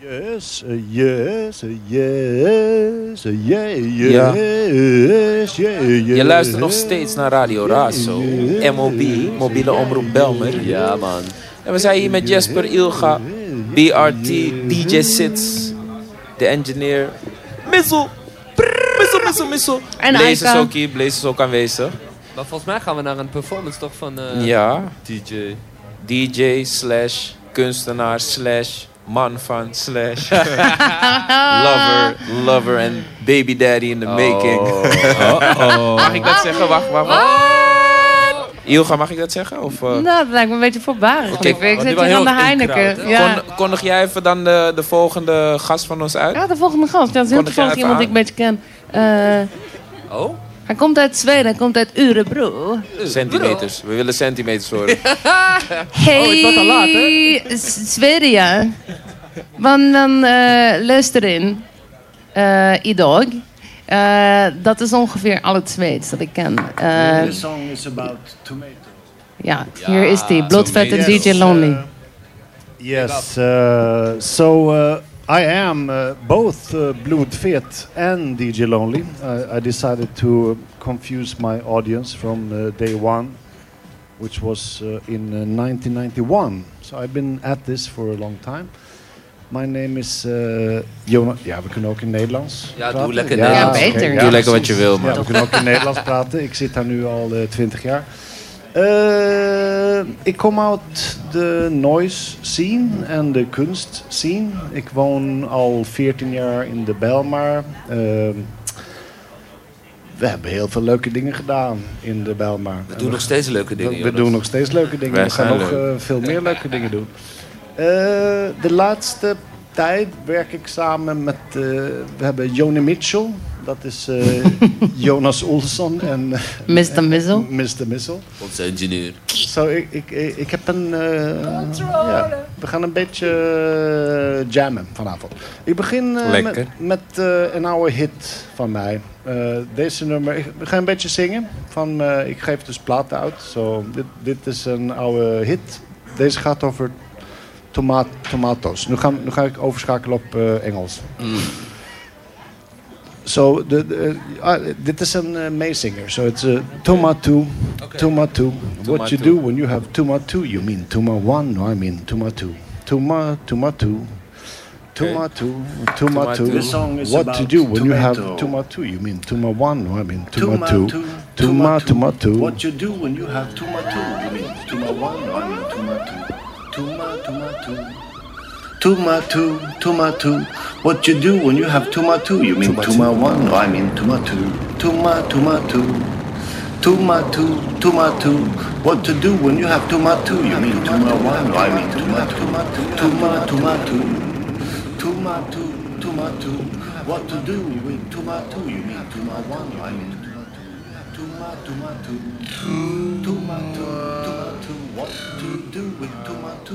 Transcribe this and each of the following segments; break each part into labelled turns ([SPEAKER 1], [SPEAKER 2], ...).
[SPEAKER 1] Yes, uh, yes, uh, yes, uh, yeah,
[SPEAKER 2] Ja.
[SPEAKER 1] yes.
[SPEAKER 2] Je luistert nog steeds naar Radio Razo. MOB, mobiele omroep Belmer.
[SPEAKER 3] Ja, man.
[SPEAKER 2] En we zijn hier met Jesper Ilga, BRT, DJ Sits, de engineer. Missel! Missel, missel, missel.
[SPEAKER 4] En
[SPEAKER 2] Blaze is ook hier, Blaze is ook aanwezig.
[SPEAKER 3] Maar volgens mij gaan we naar een performance toch van eh,
[SPEAKER 2] Ja,
[SPEAKER 3] DJ.
[SPEAKER 2] DJ slash kunstenaar slash man van slash lover, lover en baby daddy in the making. Mag ik dat zeggen? Wacht, wacht, wacht. Ilga, mag ik dat zeggen? Of, eh,
[SPEAKER 4] Nou, dat lijkt me een beetje voorbarig.
[SPEAKER 2] Oké,
[SPEAKER 4] ik zit
[SPEAKER 3] die was
[SPEAKER 4] hier aan de Heineken. Ja.
[SPEAKER 2] kon- kondig jij even dan de, de volgende gast van ons uit?
[SPEAKER 4] ja, de volgende gast. Dat is heel toevallig iemand die ik een beetje ken. Eh,
[SPEAKER 3] Oh?
[SPEAKER 4] Hij komt uit Zweden, hij komt uit Urebro.
[SPEAKER 2] Centimeters. We willen centimeters horen.
[SPEAKER 4] Hey,
[SPEAKER 3] Oh, het wordt al laat, hè?
[SPEAKER 4] S- Zweden, ja. Want dan uh, luister in. eh idag. Eh, dat is ongeveer al het Zweeds dat ik ken. Eh,
[SPEAKER 1] This song is about tomato.
[SPEAKER 4] ja, hier is die. Bloedvet en
[SPEAKER 1] Yes,
[SPEAKER 4] DJ Lonely.
[SPEAKER 1] uh, yes, uh, so uh, I am uh, both uh, Bloodfet and DJ Lonely. I, I decided to uh, confuse my audience from uh, day one, which was uh, in uh, 1991. So I've been at this for a long time. My name is uh, Jonas. Ja, we kunnen ook in Nederlands.
[SPEAKER 3] Ja, doe
[SPEAKER 1] praten.
[SPEAKER 3] lekker
[SPEAKER 4] Ja,
[SPEAKER 3] Nederlands.
[SPEAKER 4] beter.
[SPEAKER 1] oké,
[SPEAKER 2] Doe lekker wat je wil,
[SPEAKER 1] Ja,
[SPEAKER 2] man.
[SPEAKER 1] we kunnen ook in Nederlands praten. Ik zit daar nu al eh, 20 jaar. Eh, ik kom uit de noise scene en de kunst scene. Ik woon al 14 jaar in de Belmar. Eh, we hebben heel veel leuke dingen gedaan in de Belmar.
[SPEAKER 3] We doen nog steeds leuke dingen.
[SPEAKER 1] We, doen nog steeds leuke dingen. We gaan nog eh, veel meer leuke dingen doen. De laatste tijd werk ik samen met... we hebben Joni Mitchell. Dat is eh, Jonas Olsson en eh,
[SPEAKER 4] Mr. Mizzle.
[SPEAKER 1] Mr. Missel.
[SPEAKER 3] Onze engineer.
[SPEAKER 1] Zo, ik, ik, ik heb een... eh, ja, we gaan een beetje eh, jammen vanavond. Ik begin eh, met, met eh, een oude hit van mij. Eh, deze nummer... Ik, we gaan een beetje zingen. Van, eh, ik geef dus platen uit. Zo, dit, dit is een oude hit. Deze gaat over tomaat, tomato's. Nu, gaan, nu ga ik overschakelen op eh, Engels. so the, the, uh, this is an uh, Maysinger. So it's a tuma two, okay. tuma two. What you do when you have tuma two? You mean tuma one? No, I mean tuma two. Tuma tuma two.
[SPEAKER 2] Tuma two,
[SPEAKER 5] tuma two.
[SPEAKER 1] What to do when you have
[SPEAKER 5] tuma
[SPEAKER 1] two? You mean tuma one? No, I mean tuma
[SPEAKER 5] two.
[SPEAKER 1] Tuma tuma two.
[SPEAKER 5] What you do when you have tuma two? You mean tuma one? No, I mean tuma two. Tuma tuma two. Tomato, tomato. What you do when you have tomato? You mean toma one? No, I mean tomato. Toma, tomato. Tomato, tomato. What to do when you have tomato? You mean toma one? No, I mean tomato. Toma, tomato. Tomato, tomato. What to do with tomato? You mean toma one? No, I mean tomato. Toma, tomato. Tomato, tomato. What to do with tomato?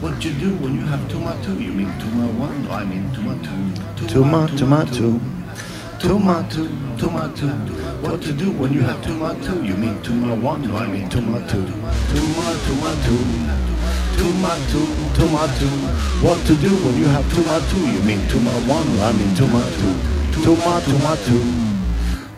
[SPEAKER 5] What you do when you have Tuma 2? You mean Tuma 1? I mean Tuma 2. Tuma, Tuma 2. Tuma 2, Tuma 2. What to do when you have Tuma 2? You mean Tuma 1? I mean Tuma 2. Tuma, Tuma 2. Tuma 2, Tuma 2. What to do when you have Tuma 2? You mean Tuma 1? I mean Tuma 2. Tuma, Tuma 2.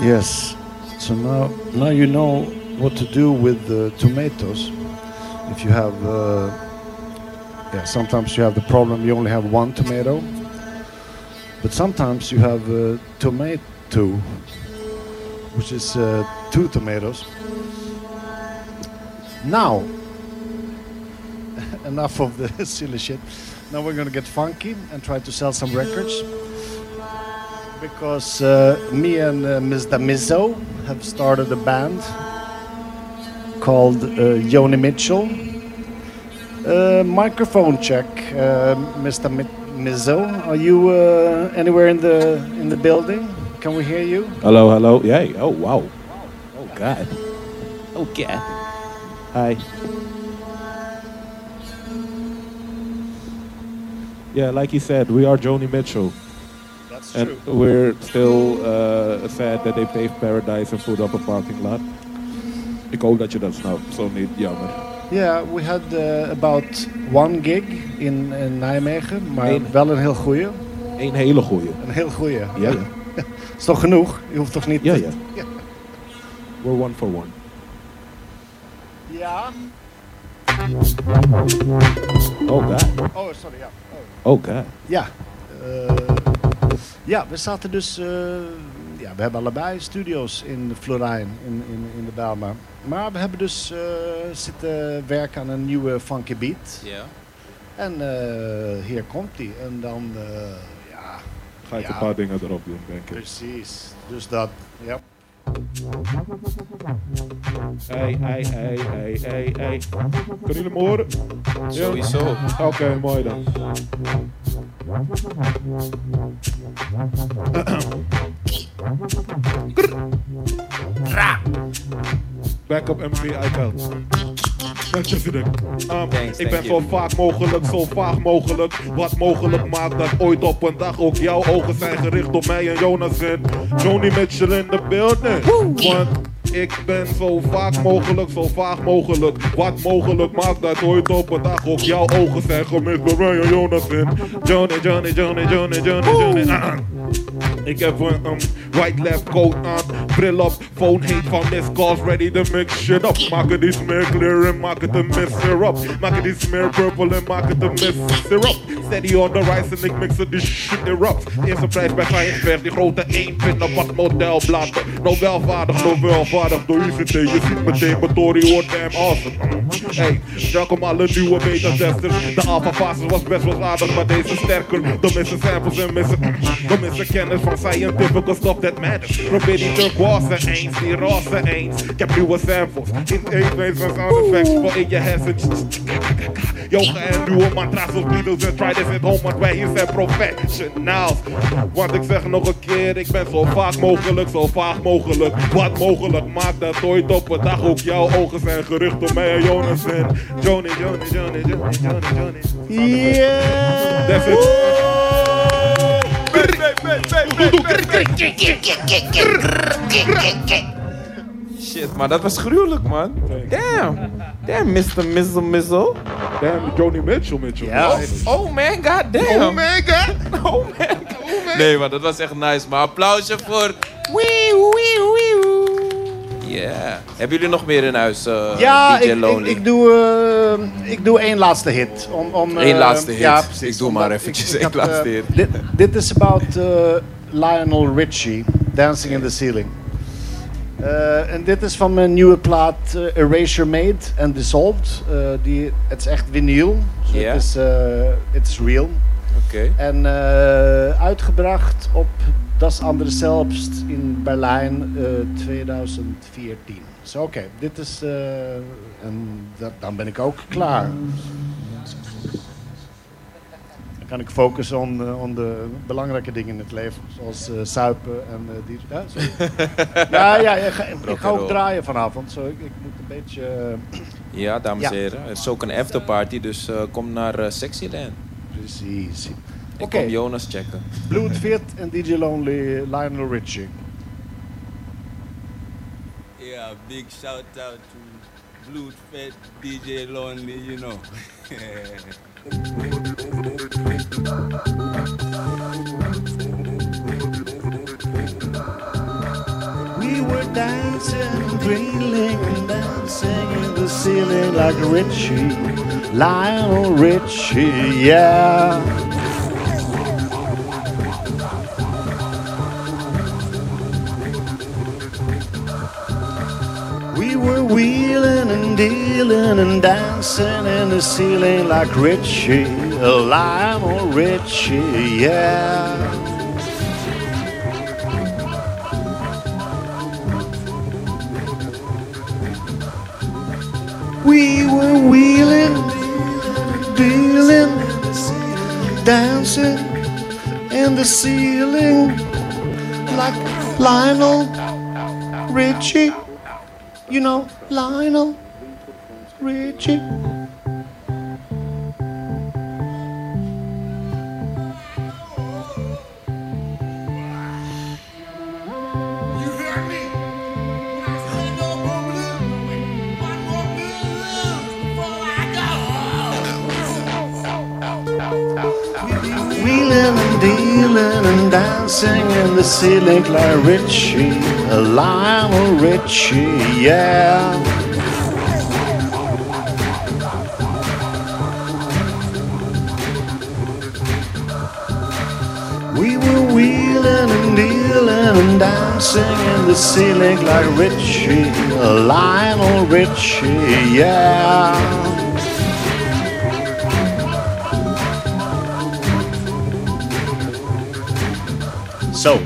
[SPEAKER 1] Yes. So now, now you know what to do with the tomatoes. If you have, uh, yeah, sometimes you have the problem you only have one tomato, but sometimes you have a tomato, which is uh, two tomatoes. Now, enough of the silly shit. Now we're gonna get funky and try to sell some records because uh, me and uh, Mr. Mizzo have started a band called uh, Joni Mitchell. Uh, microphone check, uh, Mr. Mi- Mizzo. Are you uh, anywhere in the in the building? Can we hear you?
[SPEAKER 6] Hello, hello. Yay. Oh, wow. Oh, God. Oh, God. Hi. Yeah, like he said, we are Joni Mitchell.
[SPEAKER 1] That's
[SPEAKER 6] And we're still uh, sad that they paved Paradise and put up a parking lot. Ik hoop dat je dat snapt. Zo niet, jammer.
[SPEAKER 1] Yeah, we had uh, about one gig in, in Nijmegen, maar
[SPEAKER 6] Eén.
[SPEAKER 1] wel een heel goeie.
[SPEAKER 6] Eén hele goeie.
[SPEAKER 1] Een heel goeie.
[SPEAKER 6] Ja, ja.
[SPEAKER 1] Is toch genoeg? Je hoeft toch niet...
[SPEAKER 6] Ja, ja. We're one for one.
[SPEAKER 1] Ja.
[SPEAKER 6] Oh, God.
[SPEAKER 1] Oh, sorry, ja.
[SPEAKER 6] Oh, God.
[SPEAKER 1] Ja. eh, ja, we zaten dus... eh, ja, we hebben allebei studio's in de Florijn, in, in, in de Bijlmer. Maar we hebben dus eh, zitten werken aan een nieuwe funky beat.
[SPEAKER 2] Ja.
[SPEAKER 1] En eh, hier komt die. En dan, eh, ja,
[SPEAKER 6] Ga ik
[SPEAKER 1] Ja.
[SPEAKER 6] een paar dingen erop doen, denk ik.
[SPEAKER 1] precies. Dus dat, ja.
[SPEAKER 6] Hey, hey, hey, hey, hey, hey. Kunnen jullie me horen?
[SPEAKER 2] Sowieso.
[SPEAKER 6] Oké, mooi dan. Back up MC iCloud. Dankjewel. Um,
[SPEAKER 2] Thanks,
[SPEAKER 6] ik ben zo vaak mogelijk, zo vaag mogelijk. Wat mogelijk maakt dat ooit op een dag ook jouw ogen zijn gericht op mij en Jonas en Johnny Mitchell in de building. Want ik ben zo vaak mogelijk, zo vaag mogelijk. Wat mogelijk maakt dat ooit op een dag ook jouw ogen zijn gemist bij mij en Jonas en Johnny, Johnny, Johnny, Johnny, Johnny, Johnny. Ah. Ik heb een um, white lab coat aan, bril op, phone heet van miss calls, ready to mix shit up. Maak het iets meer clear en maak het een miss syrup. Maak het iets meer purple en maak het een miss syrup. Steady on the rise en ik mix het die shit erupt. Eerste prijs bij Science Fair, die grote 1 pinnen wat modelbladen. Nobelvaardig, Nobelvaardig door ICT, je ziet meteen mijn Tory wordt damn awesome. Hey, welkom alle nieuwe beta-testers. De alpha-fase was best wel aardig, maar deze sterker. Door missen samples en missen, door missen kennis van scientific stuff that matters. Probeer die turquoise eens, die roze eens. Ik heb nieuwe samples, in één van sound effects voor in je hersens. Yoga en nieuwe mantra's of Beatles en try this at home, want wij hier zijn professionals. Want ik zeg nog een keer, ik ben zo vaak mogelijk, zo vaag mogelijk. Wat mogelijk maakt dat ooit op een dag ook jouw ogen zijn gericht op mij en Jonas en Johnny, Johnny, Johnny, Johnny, Johnny, Johnny.
[SPEAKER 1] Yeah!
[SPEAKER 6] That's it.
[SPEAKER 2] Shit, maar dat was gruwelijk, man. Damn. Damn, Mr. Mizzle Mizzle.
[SPEAKER 6] Damn, Johnny Mitchell, Mitchell.
[SPEAKER 1] Ja.
[SPEAKER 2] Oh, oh man, god damn. Oh man, god. Oh man. Nee, maar dat was echt nice. Maar applausje voor... Wee, wee, wee. Yeah. Hebben jullie nog meer in huis, eh,
[SPEAKER 1] Ja,
[SPEAKER 2] DJ
[SPEAKER 1] ik, ik, ik, doe, eh, ik doe één laatste hit. Om, om,
[SPEAKER 2] Eén
[SPEAKER 1] eh,
[SPEAKER 2] laatste hit.
[SPEAKER 1] Ja, precies.
[SPEAKER 2] Ik doe maar eventjes één
[SPEAKER 1] had,
[SPEAKER 2] laatste hit.
[SPEAKER 1] Dit, dit is about eh, Lionel Richie, Dancing in the Ceiling. Eh, en dit is van mijn nieuwe plaat eh, Erasure Made and Dissolved. Eh, die, het is echt vinyl. Dus. Het is, het is real.
[SPEAKER 2] Oké.
[SPEAKER 1] En uitgebracht op Das andere Selbst in Berlijn eh 2014. Zo oké, dit is... en dat, dan ben ik ook klaar. Dan kan ik focussen op eh, on de belangrijke dingen in het leven. Zoals eh suipen en eh, die... Ja, sorry. ja, ja, ik ga, ik ga ook draaien vanavond. Zo, ik, ik moet een beetje... eh,
[SPEAKER 2] Ja, dames
[SPEAKER 1] Ja.
[SPEAKER 2] en heren. Het is ook een afterparty, dus eh, kom naar eh, Sexyland.
[SPEAKER 1] precies.
[SPEAKER 2] Ik kom Jonas checken.
[SPEAKER 1] Blood Fit en DJ Lonely, Lionel Richie.
[SPEAKER 7] Yeah, big shout out to Fed, DJ Lonely, you know.
[SPEAKER 1] We were dancing, and dancing in the ceiling like Richie, Lionel Richie, yeah. Wheeling and dealing and dancing in the ceiling like Richie, Lionel Richie, yeah. We were wheeling, dealing, dancing in the ceiling like Lionel Richie. You know, Lionel Richie. Dancing in the ceiling like Richie, a Lionel Richie, yeah. We were wheeling and dealing and dancing in the ceiling like Richie, a Lionel Richie, yeah. So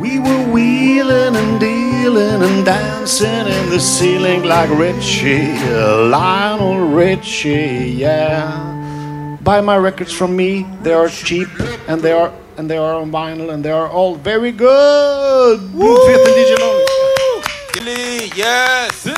[SPEAKER 1] we were wheeling and dealing and dancing in the ceiling like Richie, Lionel Richie, yeah. Buy my records from me; they are cheap and they are and they are on vinyl and they are all very good. Blue Fifth and DJ Lonely.
[SPEAKER 2] Yes!